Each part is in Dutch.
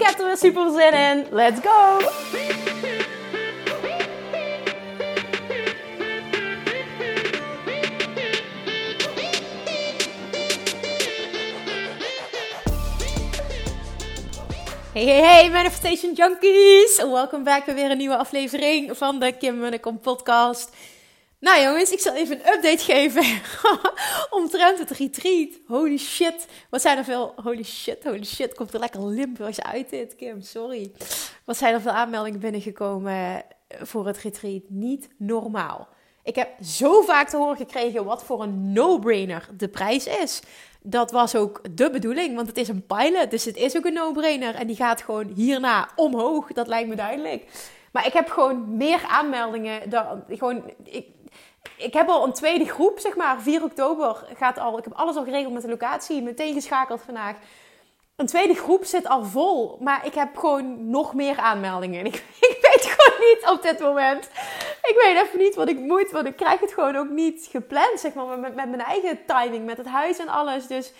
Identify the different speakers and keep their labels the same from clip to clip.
Speaker 1: Ik heb er weer super zin in. Let's go! Hey, hey, hey, Manifestation Junkies! Welkom bij weer een nieuwe aflevering van de Kim Munnekom podcast. Nou jongens, ik zal even een update geven omtrent het retreat. Holy shit, wat zijn er veel... Holy shit, holy shit, komt er lekker Limburgs uit dit, Kim, sorry. Wat zijn er veel aanmeldingen binnengekomen voor het retreat? Niet normaal. Ik heb zo vaak te horen gekregen wat voor een no-brainer de prijs is. Dat was ook de bedoeling, want het is een pilot, dus het is ook een no-brainer. En die gaat gewoon hierna omhoog, dat lijkt me duidelijk. Maar ik heb gewoon meer aanmeldingen. Dan, gewoon, ik, ik heb al een tweede groep, zeg maar. 4 oktober gaat al. Ik heb alles al geregeld met de locatie. Meteen geschakeld vandaag. Een tweede groep zit al vol. Maar ik heb gewoon nog meer aanmeldingen. Ik, ik weet gewoon niet op dit moment. Ik weet even niet wat ik moet. Want ik krijg het gewoon ook niet gepland, zeg maar. Met, met mijn eigen timing, met het huis en alles. Dus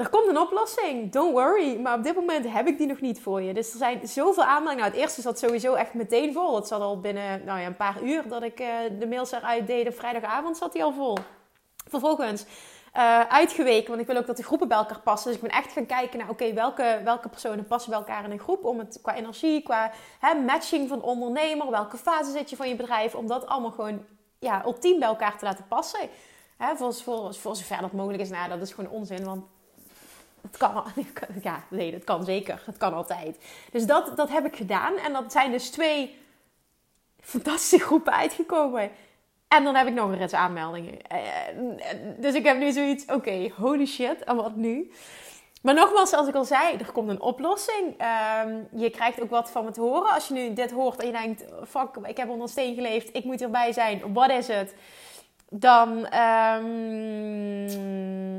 Speaker 1: er komt een oplossing. Don't worry. Maar op dit moment heb ik die nog niet voor je. Dus er zijn zoveel aanmeldingen. Nou, het eerste zat sowieso echt meteen vol. Het zat al binnen nou ja, een paar uur dat ik uh, de mails eruit deed. Vrijdagavond zat hij al vol. Vervolgens uh, uitgeweken. Want ik wil ook dat de groepen bij elkaar passen. Dus ik ben echt gaan kijken naar, oké, welke, welke personen passen bij elkaar in een groep. Om het qua energie, qua hè, matching van ondernemer. Welke fase zit je van je bedrijf. Om dat allemaal gewoon ja, ultiem bij elkaar te laten passen. Hè, voor, voor, voor zover dat mogelijk is. Nou, dat is gewoon onzin. Want het kan, ja, nee, dat kan zeker. Het kan altijd. Dus dat, dat heb ik gedaan. En dat zijn dus twee fantastische groepen uitgekomen. En dan heb ik nog een rits aanmeldingen. Dus ik heb nu zoiets, oké, holy shit, en wat nu? Maar nogmaals, zoals ik al zei, er komt een oplossing. Um, je krijgt ook wat van me te horen. Als je nu dit hoort en je denkt, fuck, ik heb onder een steen geleefd, ik moet erbij zijn, wat is het? Dan, um,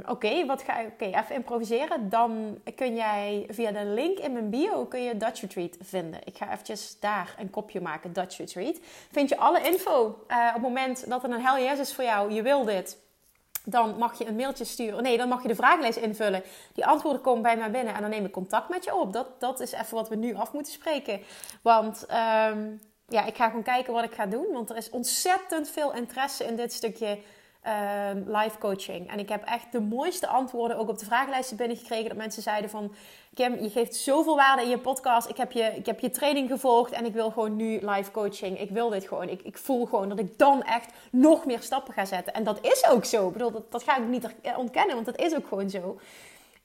Speaker 1: oké, wat ga ik, oké, even improviseren. Dan kun jij via de link in mijn bio kun je Dutch Retreat vinden. Ik ga eventjes daar een kopje maken, Dutch Retreat. Vind je alle info uh, op het moment dat er een hell yes is voor jou, je wil dit. Dan mag je een mailtje sturen. Nee, dan mag je de vragenlijst invullen. Die antwoorden komen bij mij binnen en dan neem ik contact met je op. Dat, dat is even wat we nu af moeten spreken. Want um, ja, ik ga gewoon kijken wat ik ga doen. Want er is ontzettend veel interesse in dit stukje uh, live coaching. En ik heb echt de mooiste antwoorden ook op de vragenlijsten binnengekregen. Dat mensen zeiden van... Kim, je geeft zoveel waarde in je podcast. Ik heb je, ik heb je training gevolgd en ik wil gewoon nu live coaching. Ik wil dit gewoon. Ik, ik voel gewoon dat ik dan echt nog meer stappen ga zetten. En dat is ook zo. Ik bedoel, dat, dat ga ik niet ontkennen, want dat is ook gewoon zo.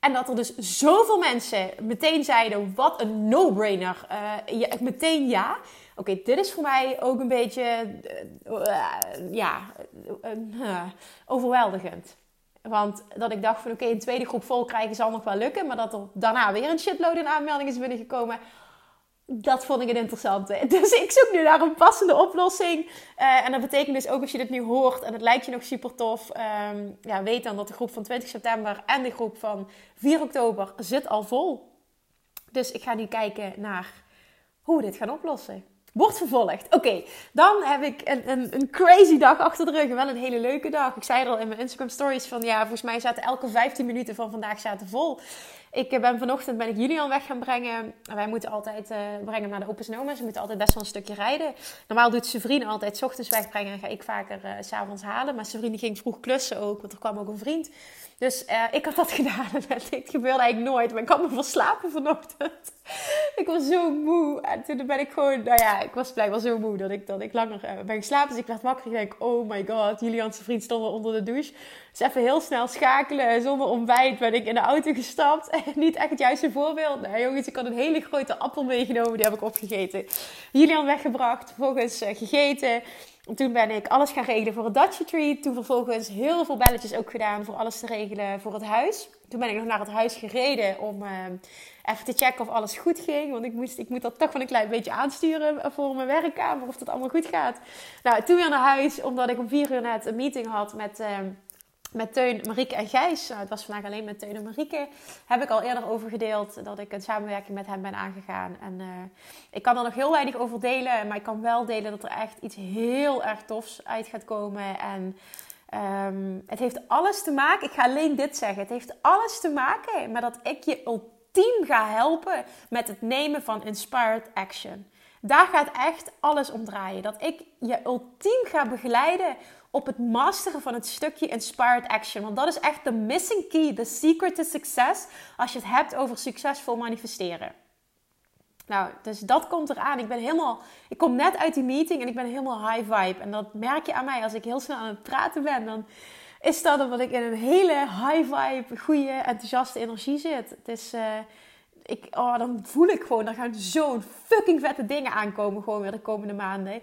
Speaker 1: En dat er dus zoveel mensen meteen zeiden: wat een no-brainer. Uh, ja, meteen ja. Oké, dit is voor mij ook een beetje, uh, ja, uh, overweldigend. Want dat ik dacht van oké, een tweede groep vol krijgen zal nog wel lukken. Maar dat er daarna weer een shitload in aanmeldingen is binnengekomen. Dat vond ik het interessante. Dus ik zoek nu naar een passende oplossing. Uh, en dat betekent dus ook als je dit nu hoort en het lijkt je nog super tof. Um, ja, weet dan dat de groep van 20 september en de groep van 4 oktober zit al vol. Dus ik ga nu kijken naar hoe we dit gaan oplossen. Wordt vervolgd. Oké, dan heb ik een, een, een, crazy dag achter de rug. Wel een hele leuke dag. Ik zei er al in mijn Instagram stories van... Ja, volgens mij zaten elke 15 minuten van vandaag zaten vol. Ik eh, ben vanochtend ben ik Julian weg gaan brengen. Wij moeten altijd uh, brengen naar de Open Snowman. Ze moeten altijd best wel een stukje rijden. Normaal doet zijn vriend altijd s ochtends wegbrengen. En ga ik vaker uh, s s'avonds halen. Maar zijn vriend ging vroeg klussen ook. Want er kwam ook een vriend. Dus ik had dat gedaan. Het gebeurde eigenlijk nooit. Maar ik had me verslapen vanochtend. ik was zo moe. En toen ben ik gewoon... Nou ja, ik was blijkbaar zo moe dat ik, dat ik langer uh, ben geslapen. Dus ik werd wakker. Ik denk, oh my god. Julian's vriend stond onder de douche. Dus even heel snel schakelen. Zonder ontbijt ben ik in de auto gestapt. niet echt het juiste voorbeeld. Nou jongens, ik had een hele grote appel meegenomen. Die heb ik opgegeten. Julian weggebracht. Vervolgens uh, gegeten. Toen ben ik alles gaan regelen voor het Dutch Retreat. Toen vervolgens heel veel belletjes ook gedaan voor alles te regelen voor het huis. Toen ben ik nog naar het huis gereden om uh, even te checken of alles goed ging. Want ik, moest, ik moet dat toch wel een klein beetje aansturen voor mijn werkkamer. Of dat allemaal goed gaat. Nou, toen weer naar huis. Omdat ik om vier uur net een meeting had met... Uh, met Teun, Marieke en Gijs. Nou, het was vandaag alleen met Teun en Marieke. Heb ik al eerder over gedeeld dat ik een samenwerking met hem ben aangegaan. En uh, ik kan er nog heel weinig over delen. Maar ik kan wel delen dat er echt iets heel erg tofs uit gaat komen. En um, het heeft alles te maken. Ik ga alleen dit zeggen. Het heeft alles te maken met dat ik je ultiem ga helpen met het nemen van inspired action. Daar gaat echt alles om draaien. Dat ik je ultiem ga begeleiden op het masteren van het stukje inspired action. Want dat is echt de missing key, de secret to success als je het hebt over succesvol manifesteren. Nou, dus dat komt eraan. Ik ben helemaal, ik kom net uit die meeting en ik ben helemaal high vibe. En dat merk je aan mij als ik heel snel aan het praten ben. Dan is dat omdat ik in een hele high vibe, goede, enthousiaste energie zit. Het is, uh, ik, oh, dan voel ik gewoon, er gaan zo'n fucking vette dingen aankomen gewoon weer de komende maanden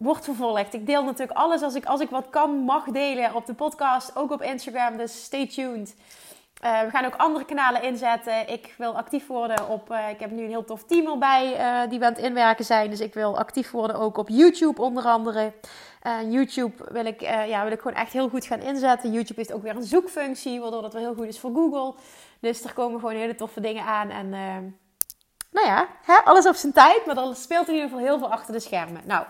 Speaker 1: wordt vervolgd. Ik deel natuurlijk alles als ik, als ik wat kan, mag delen op de podcast, ook op Instagram. Dus stay tuned. Uh, we gaan ook andere kanalen inzetten. Ik wil actief worden op. Uh, ik heb nu een heel tof team erbij uh, die aan het inwerken zijn. Dus ik wil actief worden ook op YouTube onder andere. YouTube wil ik, ja, wil ik gewoon echt heel goed gaan inzetten. YouTube heeft ook weer een zoekfunctie, waardoor dat wel heel goed is voor Google. Dus er komen gewoon hele toffe dingen aan. En nou ja, hè, alles op zijn tijd. Maar er speelt in ieder geval heel veel achter de schermen. Nou,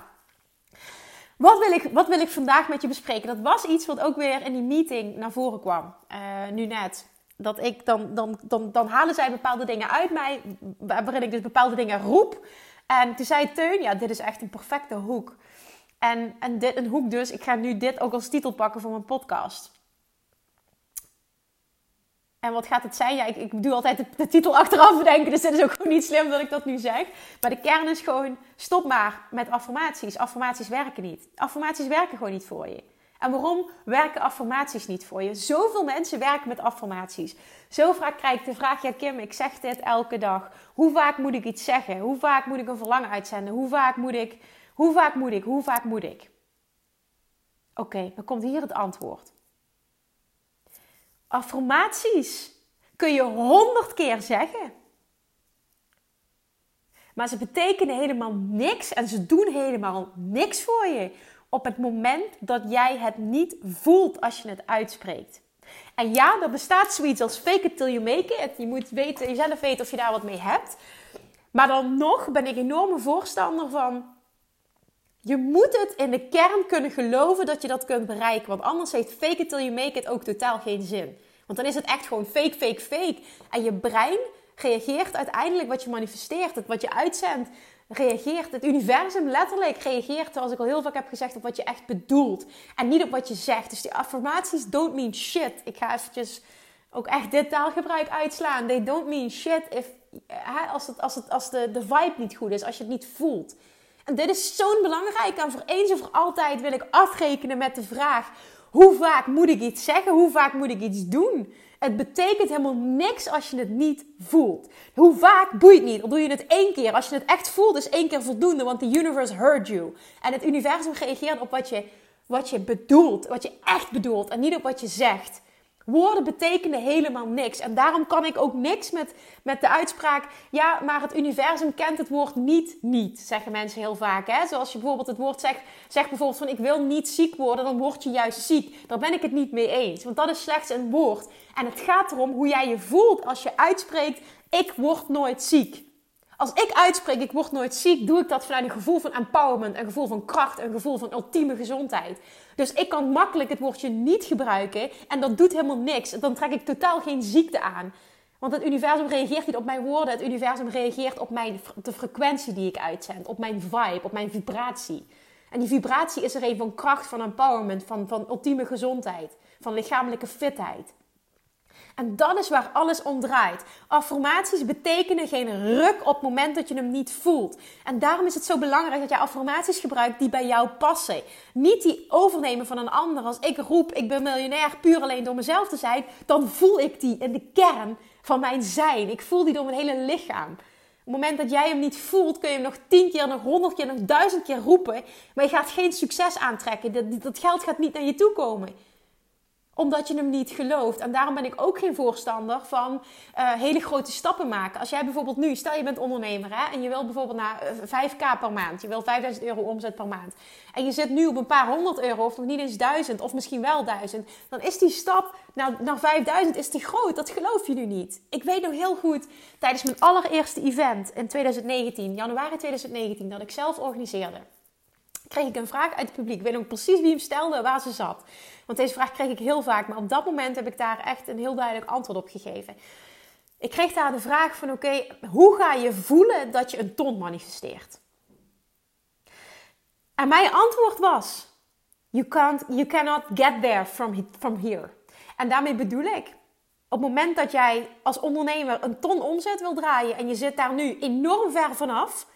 Speaker 1: wat wil, ik, wat wil ik vandaag met je bespreken? Dat was iets wat ook weer in die meeting naar voren kwam. Uh, nu net. Dat ik dan, dan, dan, dan halen zij bepaalde dingen uit mij, waarin ik dus bepaalde dingen roep. En toen zei Teun, ja, dit is echt een perfecte hoek. En, en dit een hoek dus, ik ga nu dit ook als titel pakken voor mijn podcast. En wat gaat het zijn? Ja, ik, doe altijd de, titel achteraf bedenken, dus dit is ook gewoon niet slim dat ik dat nu zeg. Maar de kern is gewoon, stop maar met affirmaties. Affirmaties werken niet. Affirmaties werken gewoon niet voor je. En waarom werken affirmaties niet voor je? Zoveel mensen werken met affirmaties. Zo vaak krijg ik de vraag, ja Kim, ik zeg dit elke dag. Hoe vaak moet ik iets zeggen? Hoe vaak moet ik een verlangen uitzenden? Hoe vaak moet ik, hoe vaak moet ik, hoe vaak moet ik? Oké, dan komt hier het antwoord. Affirmaties kun je honderd keer zeggen. Maar ze betekenen helemaal niks en ze doen helemaal niks voor je op het moment dat jij het niet voelt als je het uitspreekt. En ja, er bestaat zoiets als fake it till you make it. Je moet weten, jezelf weten of je daar wat mee hebt. Maar dan nog ben ik enorme voorstander van je moet het in de kern kunnen geloven dat je dat kunt bereiken. Want anders heeft fake it till you make it ook totaal geen zin. Want dan is het echt gewoon fake, fake, fake. En je brein reageert uiteindelijk wat je manifesteert. Wat je uitzendt, reageert. Het universum letterlijk reageert, zoals ik al heel vaak heb gezegd, op wat je echt bedoelt. En niet op wat je zegt. Dus die affirmaties don't mean shit. Ik ga eventjes ook echt dit taalgebruik uitslaan. They don't mean shit if, als, het, als, het, als de, de vibe niet goed is, als je het niet voelt. En dit is zo'n belangrijk. En voor eens en voor altijd wil ik afrekenen met de vraag: hoe vaak moet ik iets zeggen? Hoe vaak moet ik iets doen? Het betekent helemaal niks als je het niet voelt. Hoe vaak boeit niet? Dan doe je het één keer. Als je het echt voelt, is één keer voldoende, want de universe heard you. En het universum reageert op wat je, wat je bedoelt, wat je echt bedoelt en niet op wat je zegt. Woorden betekenen helemaal niks. En daarom kan ik ook niks met, met de uitspraak. Ja, maar het universum kent het woord niet, niet. Zeggen mensen heel vaak. Hè? Zoals je bijvoorbeeld het woord zegt. Zeg bijvoorbeeld van ik wil niet ziek worden. Dan word je juist ziek. Daar ben ik het niet mee eens. Want dat is slechts een woord. En het gaat erom hoe jij je voelt als je uitspreekt. Ik word nooit ziek. Als ik uitspreek, ik word nooit ziek, doe ik dat vanuit een gevoel van empowerment, een gevoel van kracht, een gevoel van ultieme gezondheid. Dus ik kan makkelijk het woordje niet gebruiken en dat doet helemaal niks. Dan trek ik totaal geen ziekte aan. Want het universum reageert niet op mijn woorden, het universum reageert op mijn, de frequentie die ik uitzend, op mijn vibe, op mijn vibratie. En die vibratie is er een van kracht, van empowerment, van, van ultieme gezondheid, van lichamelijke fitheid. En dat is waar alles om draait. Affirmaties betekenen geen ruk op het moment dat je hem niet voelt. En daarom is het zo belangrijk dat jij affirmaties gebruikt die bij jou passen. Niet die overnemen van een ander. Als ik roep, ik ben miljonair puur alleen door mezelf te zijn, dan voel ik die in de kern van mijn zijn. Ik voel die door mijn hele lichaam. Op het moment dat jij hem niet voelt, kun je hem nog tien keer, nog honderd keer, nog duizend keer roepen. Maar je gaat geen succes aantrekken. Dat, dat geld gaat niet naar je toe komen omdat je hem niet gelooft. En daarom ben ik ook geen voorstander van uh, hele grote stappen maken. Als jij bijvoorbeeld nu, stel je bent ondernemer hè, en je wil bijvoorbeeld naar 5k eh, per maand, je wil 5000 euro omzet per maand. En je zit nu op een paar honderd euro of nog niet eens duizend of misschien wel duizend. Dan is die stap naar, naar 5000 is te groot. Dat geloof je nu niet. Ik weet nog heel goed tijdens mijn allereerste event in 2019, januari 2019, dat ik zelf organiseerde kreeg ik een vraag uit het publiek. Ik weet ook precies wie hem stelde, waar ze zat. Want deze vraag kreeg ik heel vaak, maar op dat moment heb ik daar echt een heel duidelijk antwoord op gegeven. Ik kreeg daar de vraag van, oké, hoe ga je voelen dat je een ton manifesteert? En mijn antwoord was, you, can't, you cannot get there from, from here. En daarmee bedoel ik, op het moment dat jij als ondernemer een ton omzet wil draaien en je zit daar nu enorm ver vanaf,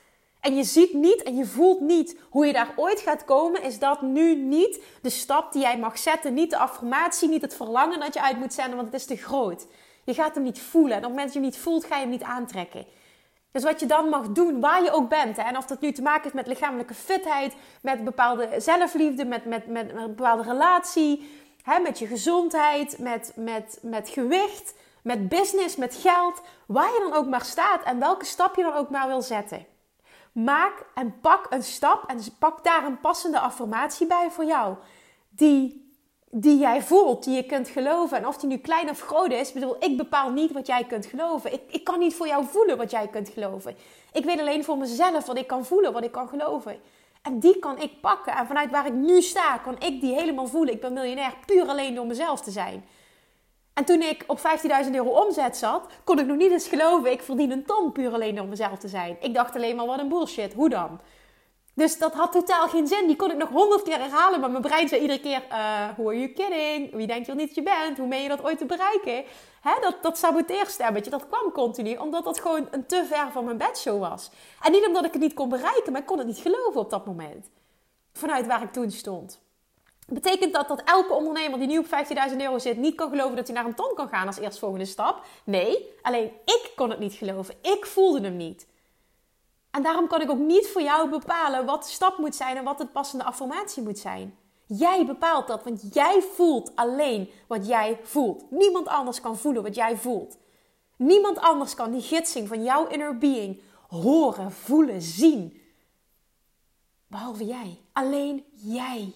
Speaker 1: en je ziet niet en je voelt niet hoe je daar ooit gaat komen, is dat nu niet de stap die jij mag zetten. Niet de affirmatie, niet het verlangen dat je uit moet zenden, want het is te groot. Je gaat hem niet voelen. En op het moment dat je hem niet voelt, ga je hem niet aantrekken. Dus wat je dan mag doen, waar je ook bent, hè, en of dat nu te maken heeft met lichamelijke fitheid, met bepaalde zelfliefde, met, met, met, een bepaalde relatie, hè, met je gezondheid, met, met, met gewicht, met business, met geld, waar je dan ook maar staat en welke stap je dan ook maar wil zetten. Maak en pak een stap en pak daar een passende affirmatie bij voor jou. Die, die jij voelt, die je kunt geloven. En of die nu klein of groot is, bedoel, ik bepaal niet wat jij kunt geloven. Ik, ik kan niet voor jou voelen wat jij kunt geloven. Ik weet alleen voor mezelf wat ik kan voelen, wat ik kan geloven. En die kan ik pakken. En vanuit waar ik nu sta, kan ik die helemaal voelen. Ik ben miljonair puur alleen door mezelf te zijn. En toen ik op 15.000 euro omzet zat, kon ik nog niet eens geloven, ik verdien een ton puur alleen door mezelf te zijn. Ik dacht alleen maar, wat een bullshit, hoe dan? Dus dat had totaal geen zin. Die kon ik nog honderd keer herhalen, maar mijn brein zei iedere keer, uh, who are you kidding? Wie denk je niet dat je bent? Hoe meen je dat ooit te bereiken? Hè, dat, dat saboteerstemmetje, dat kwam continu, omdat dat gewoon een te ver van mijn bedshow was. En niet omdat ik het niet kon bereiken, maar ik kon het niet geloven op dat moment. Vanuit waar ik toen stond. Betekent dat dat elke ondernemer die nu op 15.000 euro zit niet kan geloven dat hij naar een ton kan gaan als eerstvolgende stap? Nee, alleen ik kon het niet geloven. Ik voelde hem niet. En daarom kan ik ook niet voor jou bepalen wat de stap moet zijn en wat de passende affirmatie moet zijn. Jij bepaalt dat, want jij voelt alleen wat jij voelt. Niemand anders kan voelen wat jij voelt. Niemand anders kan die gidsing van jouw inner being horen, voelen, zien. Behalve jij. Alleen jij.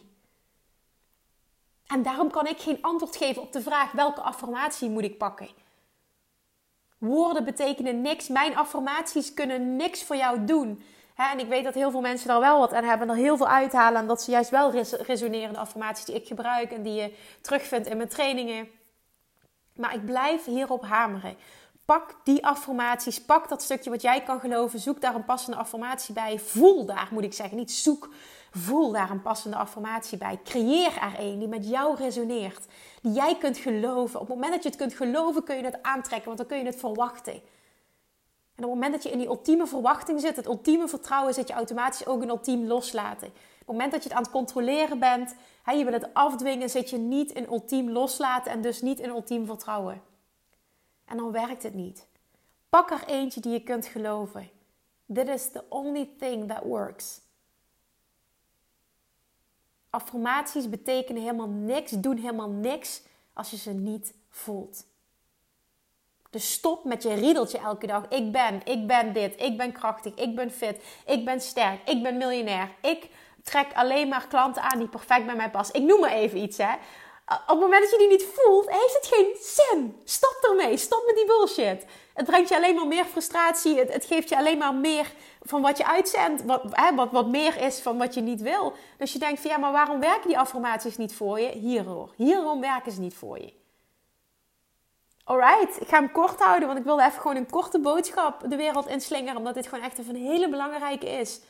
Speaker 1: En daarom kan ik geen antwoord geven op de vraag welke affirmatie moet ik pakken. Woorden betekenen niks. Mijn affirmaties kunnen niks voor jou doen. en ik weet dat heel veel mensen daar wel wat aan hebben, er heel veel uithalen. En dat ze juist wel res resoneren, de affirmaties die ik gebruik en die je terugvindt in mijn trainingen. Maar ik blijf hierop hameren. Pak die affirmaties, pak dat stukje wat jij kan geloven, zoek daar een passende affirmatie bij. Voel daar, moet ik zeggen. Niet zoek, Voel daar een passende affirmatie bij. Creëer er een die met jou resoneert. Die jij kunt geloven. Op het moment dat je het kunt geloven, kun je het aantrekken, want dan kun je het verwachten. En op het moment dat je in die ultieme verwachting zit, het ultieme vertrouwen, zit je automatisch ook een ultiem loslaten. Op het moment dat je het aan het controleren bent, je wil het afdwingen, zit je niet in ultiem loslaten en dus niet in ultiem vertrouwen. En dan werkt het niet. Pak er eentje die je kunt geloven. This is the only thing that works. Affirmaties betekenen helemaal niks, doen helemaal niks als je ze niet voelt. Dus stop met je riedeltje elke dag. Ik ben, ik ben dit, ik ben krachtig, ik ben fit, ik ben sterk, ik ben miljonair. Ik trek alleen maar klanten aan die perfect bij mij passen. Ik noem maar even iets, hè. Op het moment dat je die niet voelt, heeft het geen zin. Stop ermee. Stop met die bullshit. Het brengt je alleen maar meer frustratie. Het, het geeft je alleen maar meer van wat je uitzendt. Wat, hè, wat, wat meer is van wat je niet wil. Dus je denkt van ja, maar waarom werken die affirmaties niet voor je? Hierom. Hierom werken ze niet voor je. Alright, ik ga hem kort houden, want ik wilde even gewoon een korte boodschap de wereld inslingeren. Omdat dit gewoon echt een hele belangrijke is.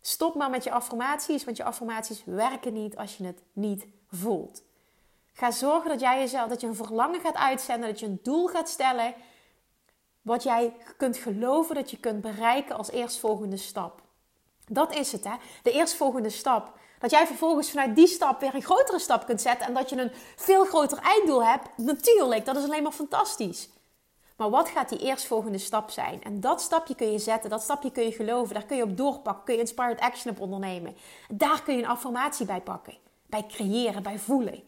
Speaker 1: Stop maar met je affirmaties, want je affirmaties werken niet als je het niet voelt. Ga zorgen dat jij jezelf, dat je een verlangen gaat uitzenden, dat je een doel gaat stellen. Wat jij kunt geloven dat je kunt bereiken als eerstvolgende stap. Dat is het, hè? De eerstvolgende stap. Dat jij vervolgens vanuit die stap weer een grotere stap kunt zetten en dat je een veel groter einddoel hebt. Natuurlijk, dat is alleen maar fantastisch. Maar wat gaat die eerstvolgende stap zijn? En dat stapje kun je zetten, dat stapje kun je geloven, daar kun je op doorpakken, kun je inspired action op ondernemen. Daar kun je een affirmatie bij pakken, bij creëren, bij voelen.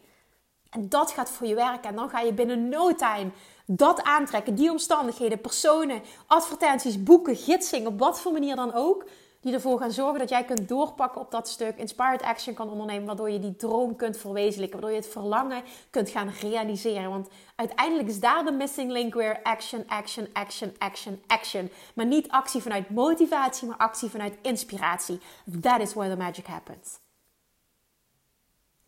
Speaker 1: En dat gaat voor je werken. En dan ga je binnen no time dat aantrekken, die omstandigheden, personen, advertenties, boeken, gidsing, op wat voor manier dan ook die ervoor gaan zorgen dat jij kunt doorpakken op dat stuk, inspired action kan ondernemen, waardoor je die droom kunt verwezenlijken, waardoor je het verlangen kunt gaan realiseren. Want uiteindelijk is daar de missing link weer action, action, action, action, action. Maar niet actie vanuit motivatie, maar actie vanuit inspiratie. That is where the magic happens.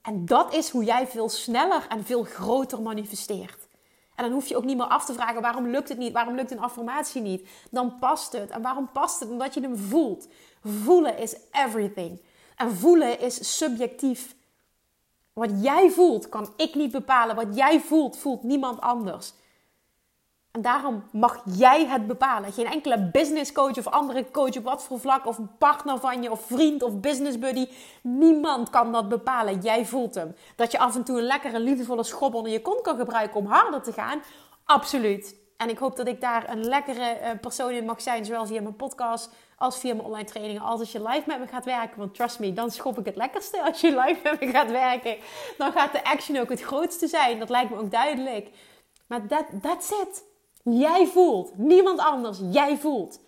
Speaker 1: En dat is hoe jij veel sneller en veel groter manifesteert. En dan hoef je ook niet meer af te vragen waarom lukt het niet, waarom lukt een affirmatie niet. Dan past het. En waarom past het? Omdat je hem voelt. Voelen is everything. En voelen is subjectief. Wat jij voelt kan ik niet bepalen. Wat jij voelt, voelt niemand anders. En daarom mag jij het bepalen. Geen enkele business coach of andere coach op wat voor vlak, of een partner van je, of vriend of business buddy. Niemand kan dat bepalen. Jij voelt hem. Dat je af en toe een lekkere, liefdevolle schop onder je kont kan gebruiken om harder te gaan. Absoluut. En ik hoop dat ik daar een lekkere eh, persoon in mag zijn, zowel via mijn podcast als via mijn online trainingen. Als als je live met me gaat werken, want trust me, dan schop ik het lekkerste. Als je live met me gaat werken, dan gaat de action ook het grootste zijn. Dat lijkt me ook duidelijk. Maar that, that's it. Jij voelt, niemand anders, jij voelt.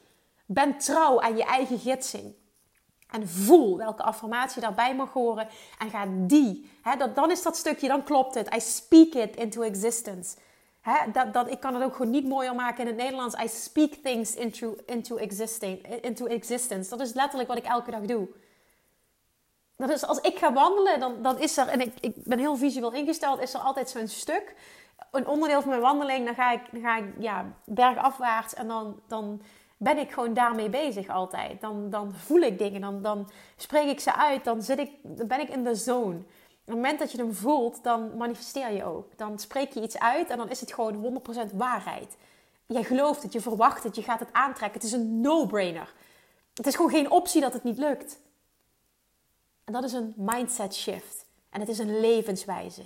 Speaker 1: Ben trouw aan je eigen gidsing. En voel welke affirmatie daarbij mag horen. En ga die. Hè, dat, dan is dat stukje, dan klopt het. I speak it into existence. Hè, dat, dat, ik kan het ook gewoon niet mooier maken in het Nederlands. I speak things into, into, existence. Dat is letterlijk wat ik elke dag doe. Dat is als ik ga wandelen, dan, dan is er, en ik, ik ben heel visueel ingesteld, is er altijd zo'n stuk een onderdeel van mijn wandeling, dan ga ik, dan ga ik ja, bergafwaarts en dan, dan ben ik gewoon daarmee bezig altijd. Dan, dan voel ik dingen, dan, dan spreek ik ze uit, dan, zit ik, dan ben ik in de zone. Op het moment dat je hem voelt, dan manifesteer je ook. Dan spreek je iets uit en dan is het gewoon 100% waarheid. Jij gelooft het, je verwacht het, je gaat het aantrekken. Het is een no-brainer. Het is gewoon geen optie dat het niet lukt. En dat is een mindset shift. En het is een levenswijze.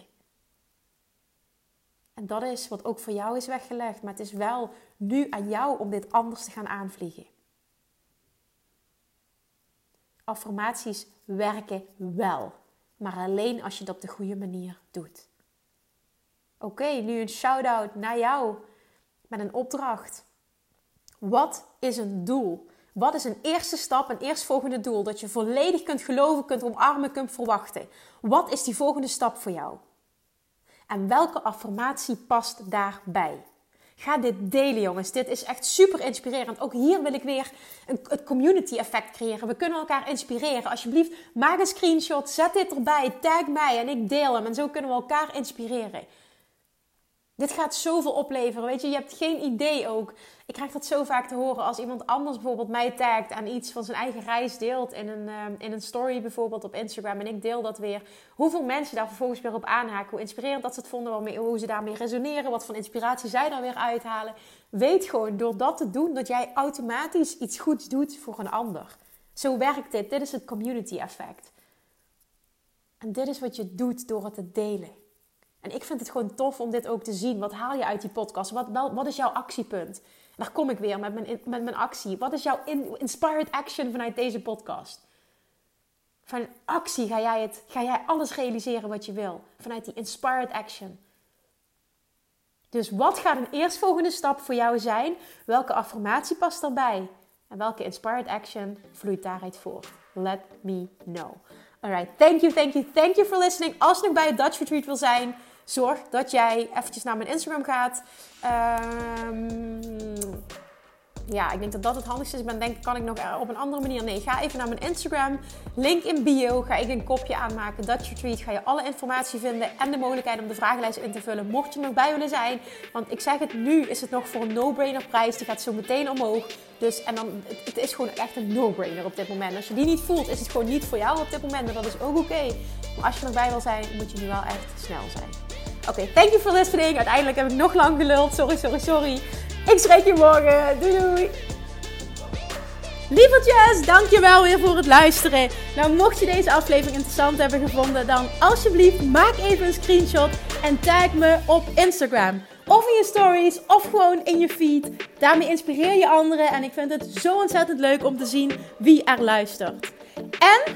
Speaker 1: En dat is wat ook voor jou is weggelegd. Maar het is wel nu aan jou om dit anders te gaan aanvliegen. Affirmaties werken wel. Maar alleen als je het op de goede manier doet. Oké, nu een shout-out naar jou met een opdracht. Wat is een doel? Wat is een eerste stap, een eerstvolgende doel dat je volledig kunt geloven, kunt omarmen, kunt verwachten? Wat is die volgende stap voor jou? En welke affirmatie past daarbij? Ga dit delen, jongens. Dit is echt super inspirerend. Ook hier wil ik weer een, het community effect creëren. We kunnen elkaar inspireren. Alsjeblieft, maak een screenshot, zet dit erbij, tag mij en ik deel hem. En zo kunnen we elkaar inspireren. Dit gaat zoveel opleveren. Weet je, je hebt geen idee ook. Ik krijg dat zo vaak te horen als iemand anders bijvoorbeeld mij tagt aan iets van zijn eigen reis deelt in een, ehm, in een story bijvoorbeeld op Instagram en ik deel dat weer. Hoeveel mensen daar vervolgens weer op aanhaken, hoe inspirerend dat ze het vonden, hoe ze daarmee resoneren, wat voor inspiratie zij daar weer uithalen. Weet gewoon door dat te doen dat jij automatisch iets goeds doet voor een ander. Zo werkt dit. Dit is het community effect. En dit is wat je doet door het te delen. En ik vind het gewoon tof om dit ook te zien. Wat haal je uit die podcast? Wat, wat is jouw actiepunt? daar kom ik weer met mijn, met mijn actie. Wat is jouw inspired action vanuit deze podcast? Van actie ga jij, het, ga jij alles realiseren wat je wil. Vanuit die inspired action. Dus wat gaat een eerstvolgende stap voor jou zijn? Welke affirmatie past erbij? En welke inspired action vloeit daaruit voort? Let me know. Alright, thank you, thank you, thank you for listening. Als je nog bij het Dutch Retreat wil zijn, zorg dat jij eventjes naar mijn Instagram gaat. Um, ja, ik denk dat dat het handigste is. Maar denk, kan ik nog op een andere manier? Nee, ga even naar mijn Instagram. Link in bio. Ga ik een kopje aanmaken. Dutch Retreat. Ga je alle informatie vinden. En de mogelijkheid om de vragenlijst in te vullen. Mocht je nog bij willen zijn. Want ik zeg het, nu is het nog voor een no-brainer prijs. Die gaat zo meteen omhoog. Dus, en dan, het, is gewoon echt een no-brainer op dit moment. Als je die niet voelt, is het gewoon niet voor jou op dit moment. En dat is ook oké. Maar als je erbij wil zijn, moet je nu wel echt snel zijn. Oké, thank you for listening. Uiteindelijk heb ik nog lang geluld. Sorry, sorry, sorry. Ik spreek je morgen. Doei doei. Lievertjes, dankjewel weer voor het luisteren. Nou, mocht je deze aflevering interessant hebben gevonden, dan alsjeblieft maak even een screenshot en tag me op Instagram. Of in je stories, of gewoon in je feed. Daarmee inspireer je anderen en ik vind het zo ontzettend leuk om te zien wie er luistert. En